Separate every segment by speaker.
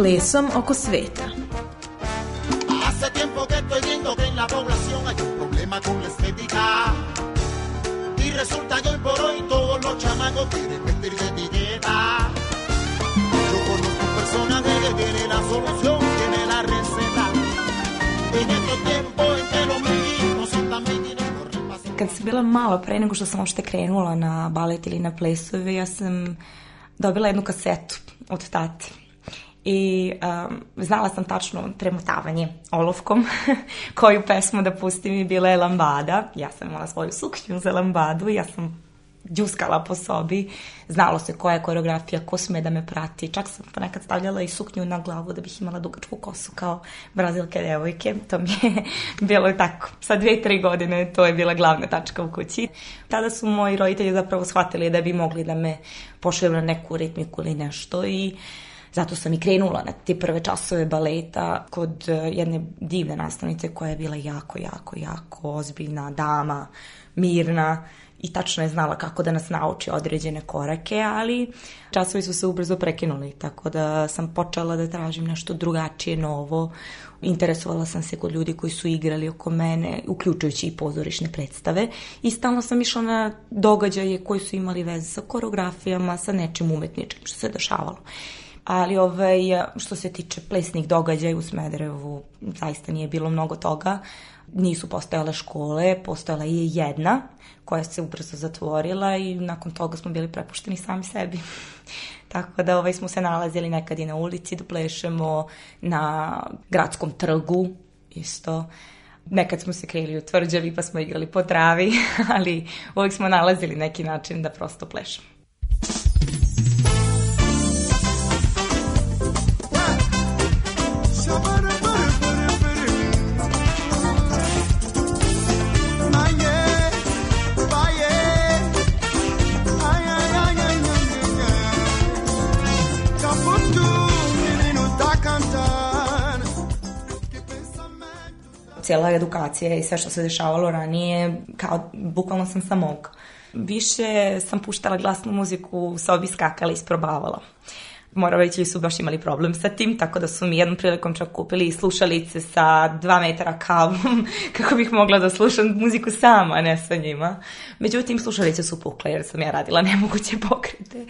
Speaker 1: plesom oko sveta. Hace tiempo que estoy viendo que en la población hay un problema con la estética. Y resulta que hoy por hoy todos los
Speaker 2: chamacos quieren vestir de etiqueta. Yo conozco un personaje que tiene la solución, tiene la receta. En estos tiempos en que los mexicanos son tan Kad sam bila mala, pre nego što sam uopšte krenula na balet ili na plesove, ja sam dobila jednu kasetu od tate i um, znala sam tačno tremotavanje olovkom koju pesmu da pustim i bila je lambada. Ja sam imala svoju suknju za lambadu, ja sam djuskala po sobi, znalo se koja je koreografija, ko sme da me prati, čak sam ponekad stavljala i suknju na glavu da bih imala dugačku kosu kao brazilke devojke, to mi je bilo tako, sa dve, tri godine to je bila glavna tačka u kući. Tada su moji roditelji zapravo shvatili da bi mogli da me pošalju na neku ritmiku ili nešto i zato sam i krenula na te prve časove baleta kod e, jedne divne nastavnice koja je bila jako, jako, jako ozbiljna dama, mirna i tačno je znala kako da nas nauči određene korake, ali časovi su se ubrzo prekinuli, tako da sam počela da tražim nešto drugačije, novo. Interesovala sam se kod ljudi koji su igrali oko mene, uključujući i pozorišne predstave i stalno sam išla na događaje koji su imali veze sa koreografijama, sa nečim umetničkim što se dešavalo ali ovaj, što se tiče plesnih događaja u Smederevu, zaista nije bilo mnogo toga. Nisu postojale škole, postojala je jedna koja se ubrzo zatvorila i nakon toga smo bili prepušteni sami sebi. Tako da ovaj, smo se nalazili nekad i na ulici da plešemo, na gradskom trgu isto. Nekad smo se krili u tvrđavi pa smo igrali po travi, ali uvijek smo nalazili neki način da prosto plešemo. cijela edukacija i sve što se dešavalo ranije, kao, bukvalno sam samog. Više sam puštala glasnu muziku, sobi skakala i isprobavala. Moravići su baš imali problem sa tim, tako da su mi jednom prilikom čak kupili slušalice sa dva metara kavom, kako bih mogla da slušam muziku sama, a ne sa njima. Međutim, slušalice su pukle jer sam ja radila nemoguće pokrete.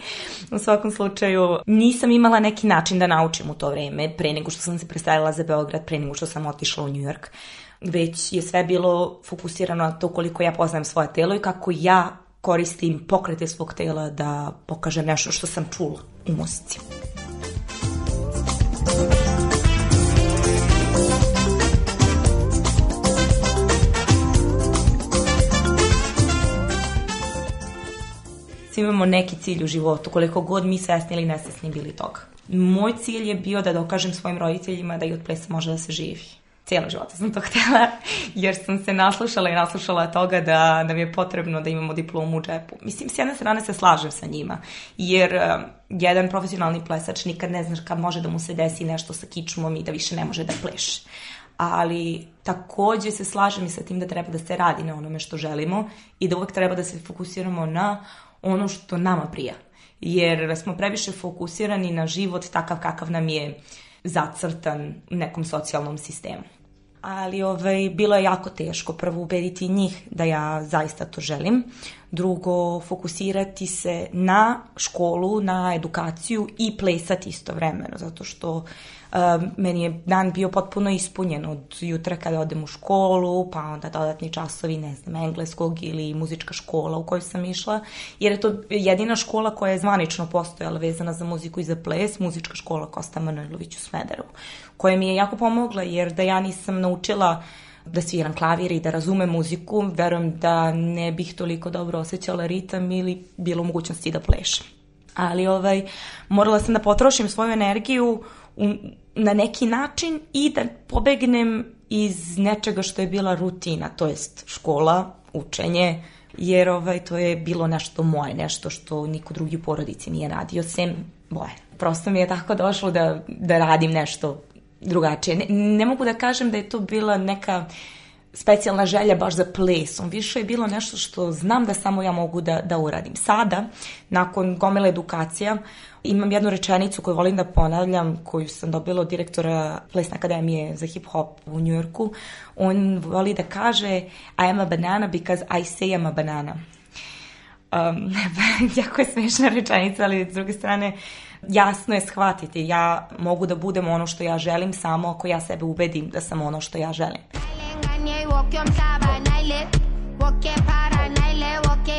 Speaker 2: U svakom slučaju, nisam imala neki način da naučim u to vrijeme, pre nego što sam se predstavila za Beograd, pre nego što sam otišla u New York već je sve bilo fokusirano na to koliko ja poznajem svoje telo i kako ja koristim pokrete svog tela da pokažem nešto što sam čula u muzici. Svi imamo neki cilj u životu, koliko god mi svesni ili nesvesni bili toga. Moj cilj je bio da dokažem svojim roditeljima da i od plesa može da se živi cijelo života sam to htjela, jer sam se naslušala i naslušala toga da nam je potrebno da imamo diplomu u džepu. Mislim, s jedne strane se slažem sa njima, jer eh, jedan profesionalni plesač nikad ne znaš kad može da mu se desi nešto sa kičmom i da više ne može da pleše ali također se slažem i sa tim da treba da se radi na onome što želimo i da uvek treba da se fokusiramo na ono što nama prija. Jer smo previše fokusirani na život takav kakav nam je zacrtan nekom socijalnom sistemu ali ovaj, bilo je jako teško prvo ubediti njih da ja zaista to želim, drugo fokusirati se na školu, na edukaciju i plesati istovremeno, zato što meni je dan bio potpuno ispunjen od jutra kada odem u školu, pa onda dodatni časovi, ne znam, engleskog ili muzička škola u kojoj sam išla, jer je to jedina škola koja je zvanično postojala vezana za muziku i za ples, muzička škola Kosta Manojlović u Smederu, koja mi je jako pomogla jer da ja nisam naučila da sviram klavir i da razumem muziku, verujem da ne bih toliko dobro osjećala ritam ili bilo mogućnosti da plešem ali ovaj, morala sam da potrošim svoju energiju na neki način i da pobegnem iz nečega što je bila rutina, to jest škola, učenje, jer ovaj, to je bilo nešto moje, nešto što niko drugi u porodici nije radio, sem moje. Prosto mi je tako došlo da, da radim nešto drugačije. Ne, ne mogu da kažem da je to bila neka specijalna želja baš za plesom. Više je bilo nešto što znam da samo ja mogu da, da uradim. Sada, nakon gomele edukacija, imam jednu rečenicu koju volim da ponavljam, koju sam dobila od direktora Plesne akademije za hip-hop u Njujorku. On voli da kaže I am a banana because I say am a banana. Um, jako je smiješna rečenica, ali s druge strane jasno je shvatiti. Ja mogu da budem ono što ja želim samo ako ja sebe ubedim da sam ono što ja želim. Kanye woke yomhlaba nayile woke phara nayile woke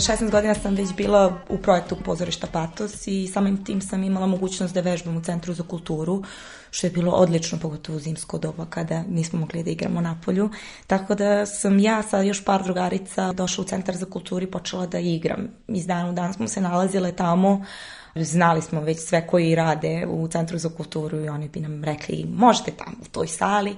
Speaker 2: sa 16 godina sam već bila u projektu pozorišta Patos i samim tim sam imala mogućnost da vežbam u Centru za kulturu, što je bilo odlično, pogotovo u zimsko doba kada nismo mogli da igramo na polju. Tako da sam ja sa još par drugarica došla u Centar za kulturu i počela da igram. Iz dana u dan smo se nalazile tamo, znali smo već sve koji rade u Centru za kulturu i oni bi nam rekli možete tamo u toj sali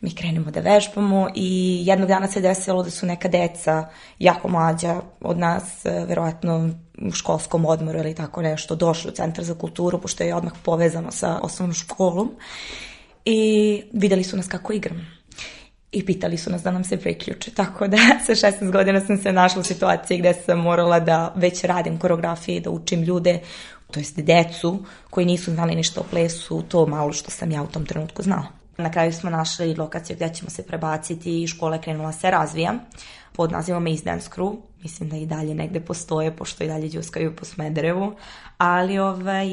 Speaker 2: mi krenemo da vežbamo i jednog dana se desilo da su neka deca jako mlađa od nas, e, verovatno u školskom odmoru ili tako nešto, došli u Centar za kulturu, pošto je odmah povezano sa osnovnom školom i videli su nas kako igram. i pitali su nas da nam se priključe. Tako da sa 16 godina sam se našla u situaciji gdje sam morala da već radim koreografije da učim ljude, to jest decu koji nisu znali ništa o plesu, to malo što sam ja u tom trenutku znala. Na kraju smo našli lokaciju gdje ćemo se prebaciti i škola je krenula se razvijam pod nazivom Mislim da i dalje negdje postoje, pošto i dalje džuskaju po Smederevu. Ali ovaj,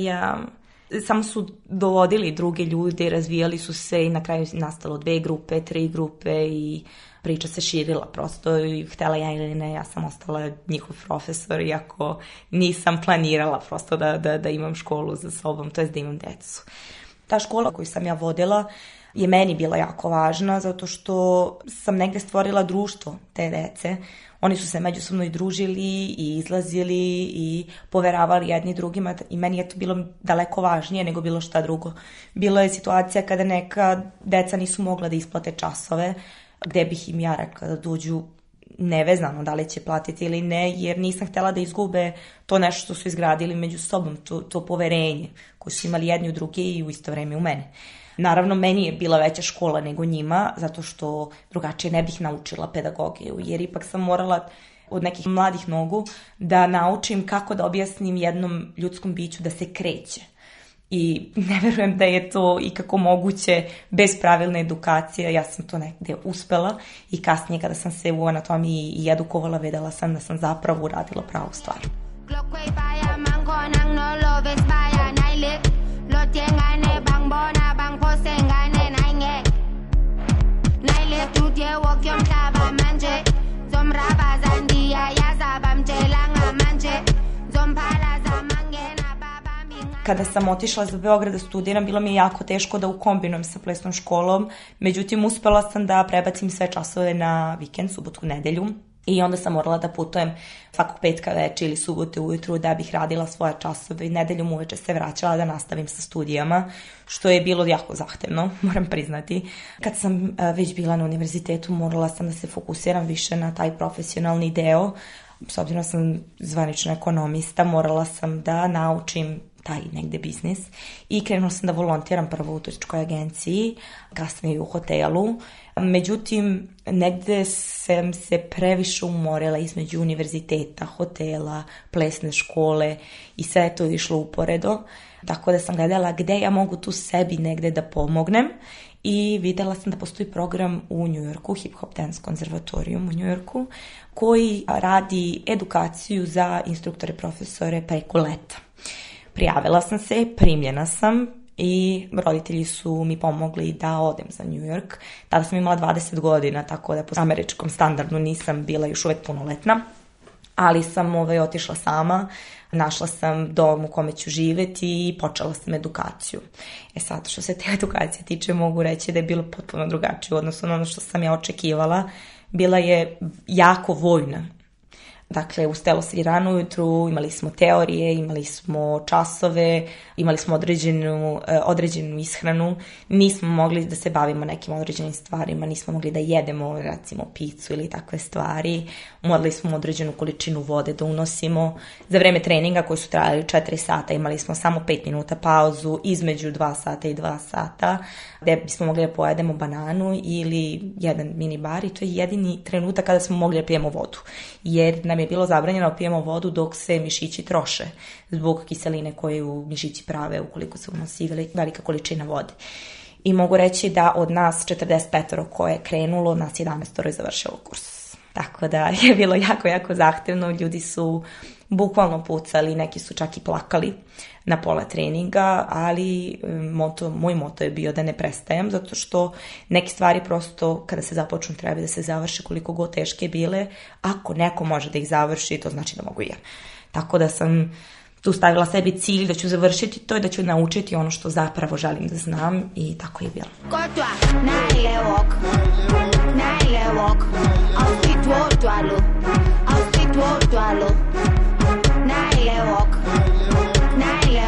Speaker 2: samo su dovodili druge ljudi razvijali su se i na kraju nastalo dve grupe, tri grupe i priča se širila prosto i htela ja ili ne, ja sam ostala njihov profesor iako nisam planirala prosto da, da, da imam školu za sobom, to je da imam decu Ta škola koju sam ja vodila je meni bila jako važna zato što sam negdje stvorila društvo te dece. Oni su se međusobno i družili i izlazili i poveravali jedni drugima i meni je to bilo daleko važnije nego bilo šta drugo. Bilo je situacija kada neka deca nisu mogla da isplate časove gde bih im ja rekla da dođu nevezano da li će platiti ili ne, jer nisam htjela da izgube to nešto što su izgradili među sobom, to, to poverenje koje su imali jedni u drugi i u isto vrijeme u mene. Naravno, meni je bila veća škola nego njima, zato što drugačije ne bih naučila pedagogiju, jer ipak sam morala od nekih mladih nogu da naučim kako da objasnim jednom ljudskom biću da se kreće. I ne verujem da je to ikako moguće bez pravilne edukacije, ja sam to negde uspela i kasnije kada sam se u anatomiji i edukovala vedela sam da sam zapravo uradila pravu stvar. Kada sam otišla za Beograd da studiram, bilo mi je jako teško da ukombinujem sa plesnom školom. Međutim, uspela sam da prebacim sve časove na vikend, subotu, nedelju. I onda sam morala da putujem svakog petka veče ili subote ujutru da bih radila svoja časove i nedeljom uveče se vraćala da nastavim sa studijama, što je bilo jako zahtevno, moram priznati. Kad sam e, već bila na univerzitetu, morala sam da se fokusiram više na taj profesionalni deo, s obzirom sam zvanična ekonomista, morala sam da naučim taj negde biznis i krenula sam da volontiram prvo u turističkoj agenciji, kasnije u hotelu. Međutim, negde sam se previše umorila između univerziteta, hotela, plesne škole i sve je to išlo uporedo. Tako da sam gledala gde ja mogu tu sebi negde da pomognem i videla sam da postoji program u Yorku, Hip Hop Dance Konzervatorium u Yorku koji radi edukaciju za instruktore, profesore preko leta. Prijavila sam se, primljena sam i roditelji su mi pomogli da odem za New York. Tada sam imala 20 godina, tako da po američkom standardu nisam bila još uvijek punoletna. Ali sam ovaj, otišla sama, našla sam dom u kome ću živjeti i počela sam edukaciju. E sad, što se te edukacije tiče, mogu reći da je bilo potpuno drugačije u odnosu na ono što sam ja očekivala. Bila je jako vojna Dakle, ustajalo se i rano ujutru, imali smo teorije, imali smo časove, imali smo određenu, e, određenu ishranu. Nismo mogli da se bavimo nekim određenim stvarima, nismo mogli da jedemo, recimo, picu ili takve stvari. Morali smo određenu količinu vode da unosimo. Za vreme treninga koji su trajali 4 sata imali smo samo 5 minuta pauzu između 2 sata i 2 sata gde bismo mogli da pojedemo bananu ili jedan mini bar i to je jedini trenutak kada smo mogli da pijemo vodu. Jer nam je bilo zabranjeno da pijemo vodu dok se mišići troše zbog kiseline koju mišići prave ukoliko se unosi velika količina vode i mogu reći da od nas 45 koje je krenulo, nas 11 je završilo kurs. Tako da je bilo jako, jako zahtevno, ljudi su bukvalno pucali, neki su čak i plakali na pola treninga, ali mm, moj moto je bio da ne prestajem, zato što neke stvari prosto kada se započnu treba da se završe koliko god teške bile, ako neko može da ih završi, to znači da mogu i ja. Tako da sam tu stavila sebi cilj da ću završiti to i da ću naučiti ono što zapravo želim da znam i tako je bilo. Nile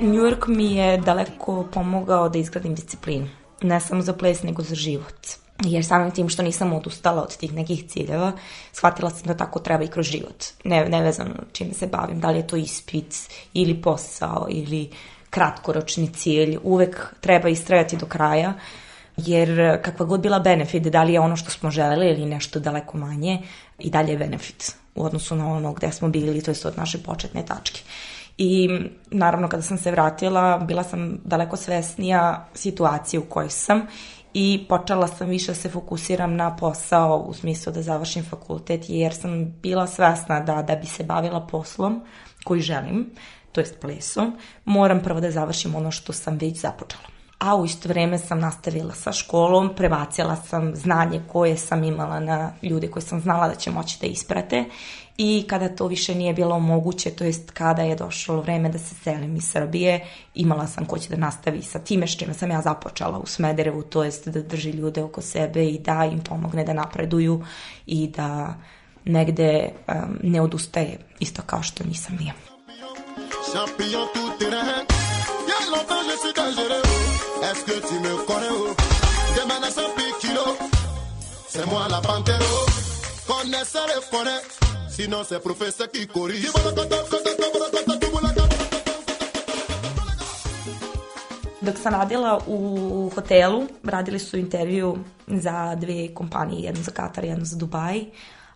Speaker 2: New York mi je daleko pomogao da izgradim disciplinu. Ne samo za ples, nego za život. Jer samim tim što nisam odustala od tih nekih ciljeva, shvatila sam da tako treba i kroz život. Ne, nevezano čime se bavim, da li je to ispit ili posao ili kratkoročni cilj. Uvek treba istrajati do kraja jer e, kakva god bila benefit, da li je ono što smo želeli ili nešto daleko manje, i dalje je benefit u odnosu na ono gdje smo bili, to od naše početne tačke. I naravno kada sam se vratila, bila sam daleko svesnija situacije u kojoj sam i počela sam više da se fokusiram na posao u smislu da završim fakultet jer sam bila svesna da da bi se bavila poslom koji želim, to jest plesom, moram prvo da završim ono što sam već započela a u isto vrijeme sam nastavila sa školom, prebacila sam znanje koje sam imala na ljude koje sam znala da će moći da isprate i kada to više nije bilo moguće, to jest kada je došlo vrijeme da se selim iz Srbije, imala sam ko će da nastavi sa time s čime sam ja započela u Smederevu, to jest da drži ljude oko sebe i da im pomogne da napreduju i da negde ne odustaje, isto kao što nisam ja. Est-ce que tu me connais oh Demain à 100 kilo, c'est moi la panthère. Connaisseur et connaît, sinon c'est professeur qui corrige. Dok sam radila u hotelu, radili su intervju za dve kompanije, jednu za Katar, jednu za Dubaj.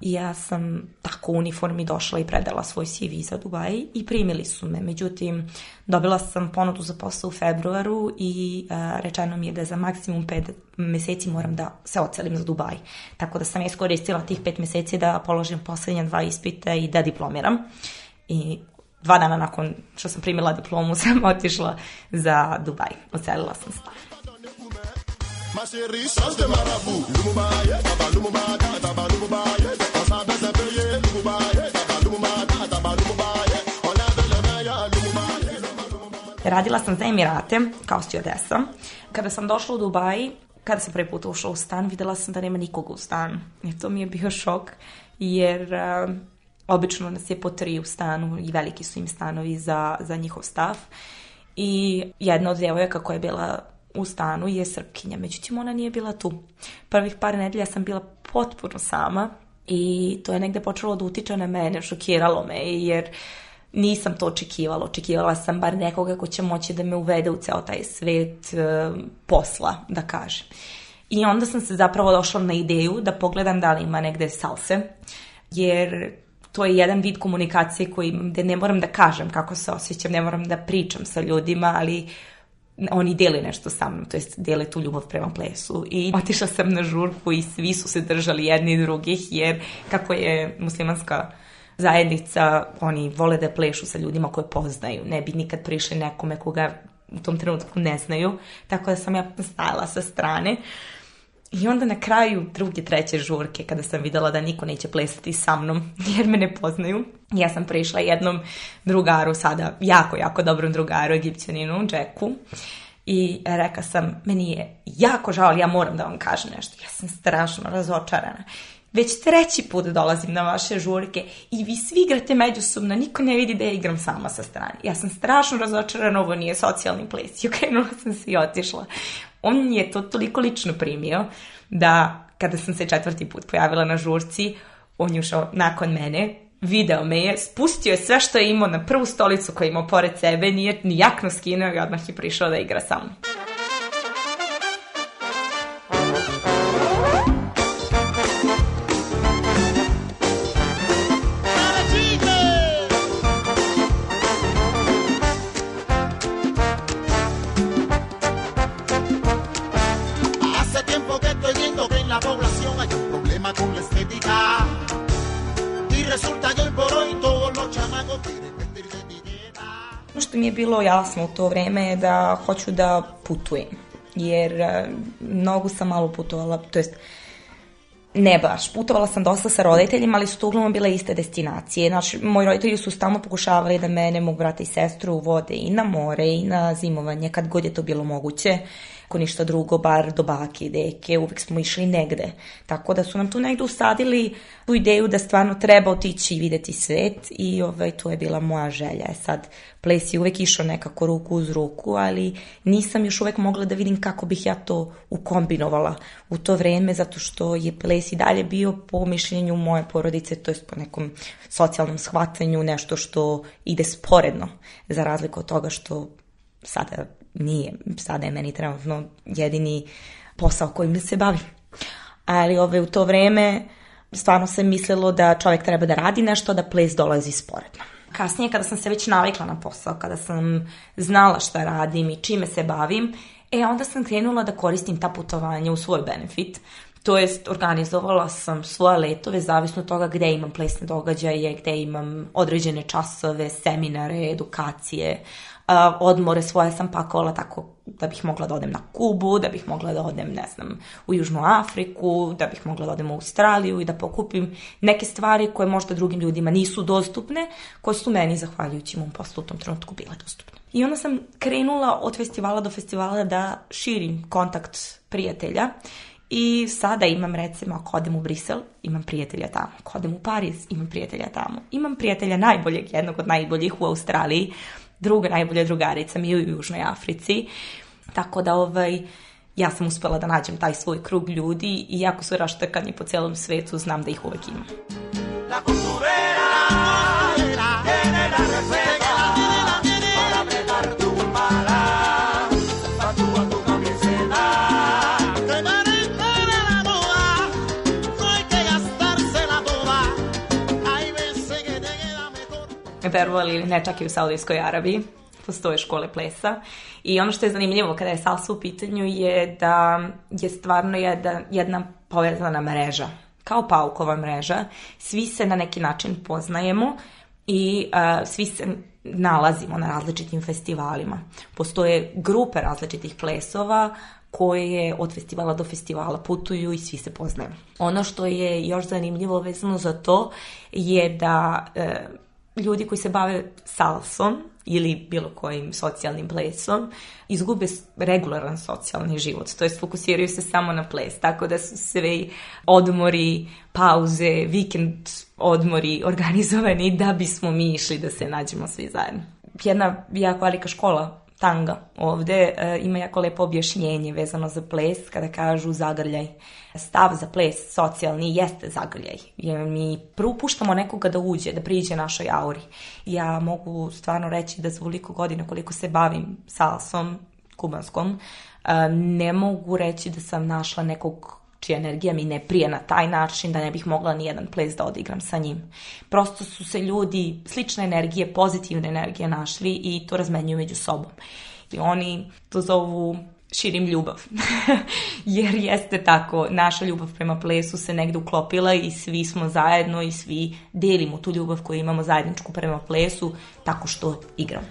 Speaker 2: I ja sam tako u uniformi došla i predala svoj CV za Dubaj i primili su me. Međutim, dobila sam ponudu za posao u februaru i e, rečeno mi je da za maksimum pet meseci moram da se ocelim za Dubaj. Tako da sam iskoristila tih pet meseci da položim posljednja dva ispita i da diplomiram. I dva dana nakon što sam primila diplomu sam otišla za Dubaj. Ocelila sam se. Radila sam za Emirate kao stewardesa. Kada sam došla u Dubaj, kada sam prvi put ušla u stan, vidjela sam da nema nikog u stanu. I to mi je bio šok, jer eh, obično nas je po tri u stanu i veliki su im stanovi za, za njihov stav. I jedna od djevojaka koja je bila u stanu je srpkinja, međutim ona nije bila tu. Prvih par nedelja sam bila potpuno sama, i to je negdje počelo da utiče na mene, šokiralo me jer nisam to očekivala. Očekivala sam bar nekoga ko će moći da me uvede u ceo taj svet e, posla, da kažem. I onda sam se zapravo došla na ideju da pogledam da li ima negde salse, jer to je jedan vid komunikacije koji ne moram da kažem kako se osjećam, ne moram da pričam sa ljudima, ali oni dele nešto sa mnom, to jest dele tu ljubav prema plesu. I otišla sam na žurku i svi su se držali jedni drugih, jer kako je muslimanska zajednica, oni vole da plešu sa ljudima koje poznaju. Ne bi nikad prišli nekome koga u tom trenutku ne znaju. Tako da sam ja stajala sa strane. I onda na kraju druge, treće žurke, kada sam vidjela da niko neće plesati sa mnom, jer me ne poznaju, ja sam prišla jednom drugaru sada, jako, jako dobrom drugaru, egipćaninu, Džeku, i reka sam, meni je jako žao, ali ja moram da vam kažem nešto. Ja sam strašno razočarana. Već treći put dolazim na vaše žurke i vi svi igrate međusobno, niko ne vidi da ja igram sama sa strane. Ja sam strašno razočarana, ovo nije socijalni ples. I okrenula sam se i otišla on je to toliko lično primio da kada sam se četvrti put pojavila na žurci, on je ušao nakon mene, video me je, spustio je sve što je imao na prvu stolicu koju je imao pored sebe, nije ni jakno skinuo i odmah je prišao da igra sa mnom. bilo jasno u to vrijeme da hoću da putujem. Jer e, mnogo sam malo putovala, to jest ne baš. Putovala sam dosta sa roditeljima, ali su to uglavnom bile iste destinacije. Znači, moji roditelji su stalno pokušavali da mene, mog brata i sestru, vode i na more i na zimovanje, kad god je to bilo moguće ako ništa drugo, bar do baki i deke, uvijek smo išli negde. Tako da su nam tu negde usadili tu ideju da stvarno treba otići i videti svet i ovaj, to je bila moja želja. E sad, ples je uvijek išao nekako ruku uz ruku, ali nisam još uvijek mogla da vidim kako bih ja to ukombinovala u to vreme, zato što je ples i dalje bio po mišljenju moje porodice, to je po nekom socijalnom shvatanju, nešto što ide sporedno, za razliku od toga što sada nije, sada je meni trenutno jedini posao kojim se bavim. Ali ove, u to vreme stvarno se mislilo da čovjek treba da radi nešto, da ples dolazi sporedno. Kasnije kada sam se već navikla na posao, kada sam znala šta radim i čime se bavim, e onda sam krenula da koristim ta putovanja u svoj benefit. To jest, organizovala sam svoje letove zavisno od toga gdje imam plesne događaje, gdje imam određene časove, seminare, edukacije, odmore svoje sam pakovala tako da bih mogla da odem na Kubu, da bih mogla da odem, ne znam, u Južnu Afriku, da bih mogla da odem u Australiju i da pokupim neke stvari koje možda drugim ljudima nisu dostupne, koje su meni, zahvaljujući mom poslu u tom trenutku, bile dostupne. I onda sam krenula od festivala do festivala da širim kontakt prijatelja i sada imam recimo ako odem u Brisel, imam prijatelja tamo. Ako odem u Pariz, imam prijatelja tamo. Imam prijatelja najboljeg, jednog od najboljih u Australiji druga, najbolja drugarica, mi je u Južnoj Africi. Tako da ovaj, ja sam uspjela da nađem taj svoj krug ljudi i jako su raštekani po cijelom svijetu, znam da ih uvijek imam. verovali ne, čak i u Saudijskoj Arabiji postoje škole plesa. I ono što je zanimljivo kada je salsa u pitanju je da je stvarno jedna, jedna povezana mreža, kao paukova mreža. Svi se na neki način poznajemo i svi se nalazimo na različitim festivalima. Postoje grupe različitih plesova koje od festivala do festivala putuju i svi se poznaju. Ono što je još zanimljivo vezano za to je da e, ljudi koji se bave salsom ili bilo kojim socijalnim plesom izgube regularan socijalni život, to jest fokusiraju se samo na ples, tako da su sve odmori, pauze, vikend odmori organizovani da bismo mi išli da se nađemo svi zajedno. Jedna jako velika škola tanga ovdje e, ima jako lepo objašnjenje vezano za ples kada kažu zagrljaj. Stav za ples socijalni jeste zagrljaj jer mi propuštamo nekoga da uđe, da priđe našoj auri. Ja mogu stvarno reći da za godina koliko se bavim salsom kubanskom e, ne mogu reći da sam našla nekog čija energija mi ne prije na taj način da ne bih mogla ni jedan ples da odigram sa njim. Prosto su se ljudi slične energije, pozitivne energije našli i to razmenjuju među sobom. I oni to zovu širim ljubav. Jer jeste tako, naša ljubav prema plesu se negdje uklopila i svi smo zajedno i svi delimo tu ljubav koju imamo zajedničku prema plesu tako što igramo.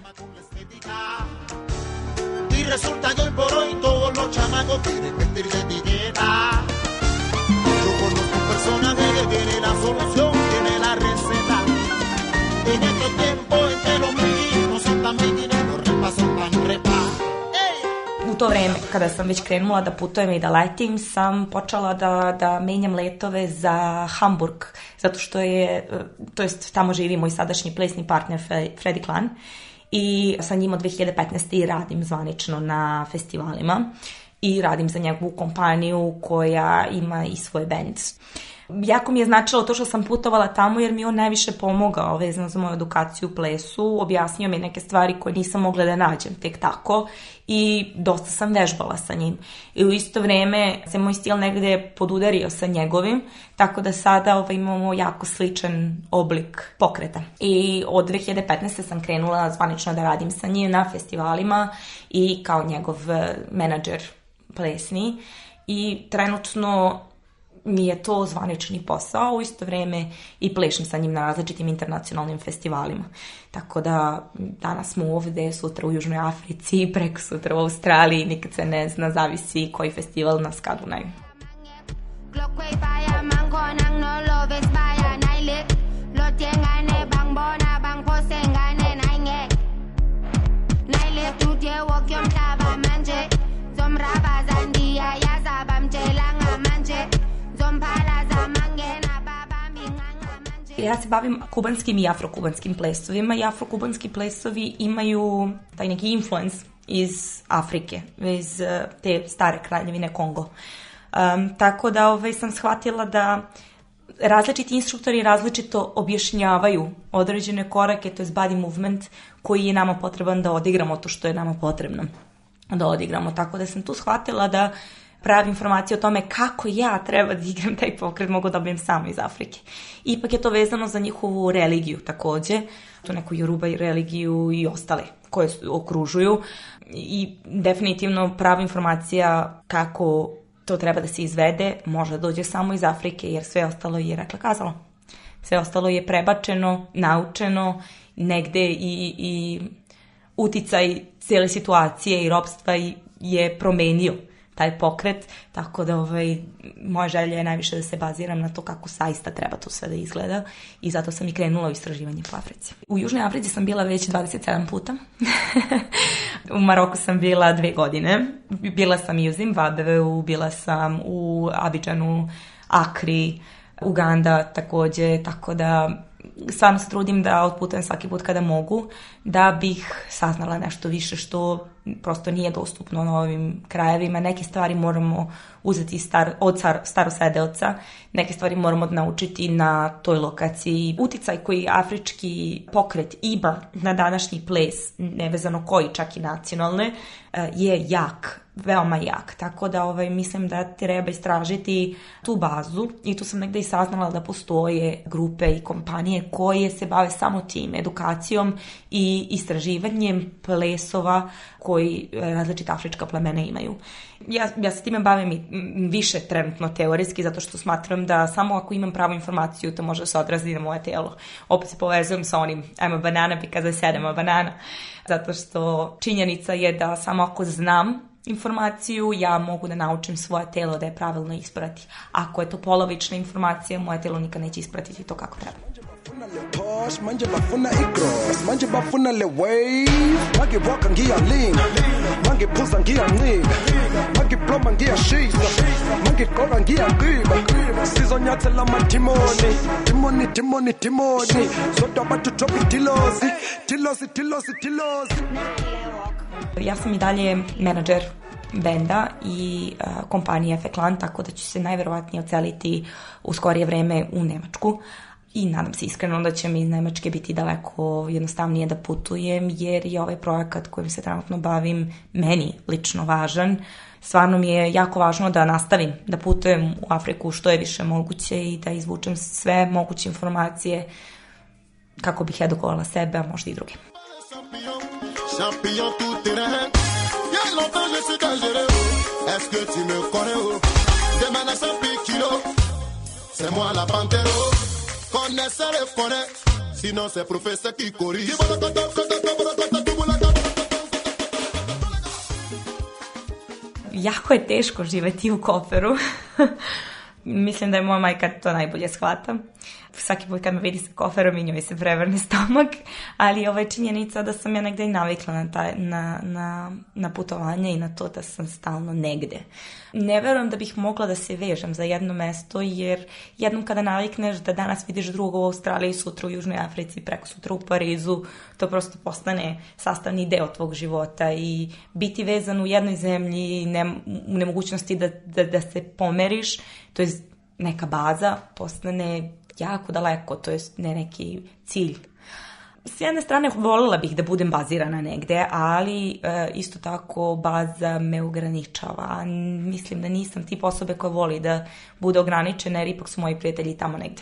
Speaker 2: to vrijeme kada sam već krenula da putujem i da letim sam počela da, da menjam letove za Hamburg zato što je, e, to jest tamo živi moj sadašnji plesni partner Freddy Klan i sa njim od 2015. i radim zvanično na festivalima i radim za njegovu kompaniju koja ima i svoj band. Jako mi je značilo to što sam putovala tamo jer mi je on najviše pomogao vezano za moju edukaciju u plesu, objasnio mi neke stvari koje nisam mogla da nađem tek tako i dosta sam vežbala sa njim. I u isto vrijeme se moj stil negdje podudario sa njegovim, tako da sada ovaj, imamo jako sličan oblik pokreta. I od 2015. sam krenula zvanično da radim sa njim na festivalima i kao njegov eh, menadžer plesni i trenutno mi je to zvanični posao, u isto vrijeme i plešem sa njim na različitim internacionalnim festivalima. Tako da danas smo ovdje, sutra u Južnoj Africi, preko sutra u Australiji, nikad se ne zna, zavisi koji festival nas kad unaju. E, ja se bavim kubanskim i afrokubanskim plesovima i afrokubanski plesovi imaju taj neki influence iz Afrike, iz e, te stare kraljevine Kongo. Um, tako da ovaj, sam shvatila da različiti instruktori različito objašnjavaju određene korake, to je body movement koji je nama potreban da odigramo to što je nama potrebno da odigramo. Tako da sam tu shvatila da Prava informacije o tome kako ja treba da igram taj pokret, mogu dobijem samo iz Afrike. Ipak je to vezano za njihovu religiju takođe, tu neku Yoruba religiju i ostale koje okružuju i definitivno prava informacija kako to treba da se izvede može dođe samo iz Afrike jer sve ostalo je rekla Sve ostalo je prebačeno, naučeno, negde i, i uticaj cijele situacije i robstva je promenio taj pokret, tako da ovaj, moja želja je najviše da se baziram na to kako saista treba to sve da izgleda i zato sam i krenula u istraživanje po Africi. U Južnoj Africi sam bila već 27 puta, u Maroku sam bila dve godine, bila sam i u Zimbabveu, bila sam u Abidžanu, Akri, Uganda takođe, tako da stvarno se trudim da otputujem svaki put kada mogu, da bih saznala nešto više što prosto nije dostupno na ovim krajevima. Neke stvari moramo uzeti star, od car, neke stvari moramo naučiti na toj lokaciji. Uticaj koji afrički pokret ima na današnji ples, nevezano koji, čak i nacionalne, e, je jak, veoma jak. Tako da ovaj, mislim da treba istražiti tu bazu i tu sam negde i saznala da postoje grupe i kompanije koje se bave samo tim edukacijom i istraživanjem plesova koji e, različita afrička plemena imaju. Ja, ja se time bavim i više trenutno teorijski, zato što smatram da samo ako imam pravu informaciju, to može se odraziti na moje telo. Opet se povezujem sa onim, ajmo banana because I said banana. Zato što činjenica je da samo ako znam informaciju, ja mogu da naučim svoje telo da je pravilno isprati. Ako je to polovična informacija, moje telo nikad neće ispratiti to kako treba. Josh manje bafuna i-gross manje bafuna le wave mangiwalka ngiyalinga mangiphuza ngiyancika mangiploma ngiyashisa mangiqoka ngiyanqiba sizonyathela timoni dimoni dimoni dimoni zodwa batutophi dilosi dilosi dilosi dilosi Ja sam i dalje menadžer benda i uh, kompanije Feklan, tako da ću se najverovatnije oceliti u skorije vreme u Nemačku i nadam se iskreno da će mi iz Nemačke biti daleko jednostavnije da putujem jer je ovaj projekat kojim se trenutno bavim meni lično važan. Stvarno mi je jako važno da nastavim, da putujem u Afriku što je više moguće i da izvučem sve moguće informacije kako bih edukovala sebe, a možda i druge connaissez les connaissent. Sinon, c'est professeur qui corrige. Jako je teško živjeti u koferu. Mislim da je moja majka to najbolje shvata svaki put kad me vidi sa koferom i njoj se prevrne stomak, ali ova je ovaj činjenica da sam ja negdje i navikla na, taj, na, na, na putovanje i na to da sam stalno negdje. Ne verujem da bih mogla da se vežem za jedno mesto, jer jednom kada navikneš da danas vidiš drugo u Australiji, sutra u Južnoj Africi, preko sutra u Parizu, to prosto postane sastavni deo tvog života i biti vezan u jednoj zemlji ne, u nemogućnosti da, da, da se pomeriš, to je neka baza postane jako daleko, to je ne neki cilj. S jedne strane volila bih da budem bazirana negde, ali e, isto tako baza me ograničava. Mislim da nisam tip osobe koja voli da bude ograničena jer ipak su moji prijatelji tamo negde.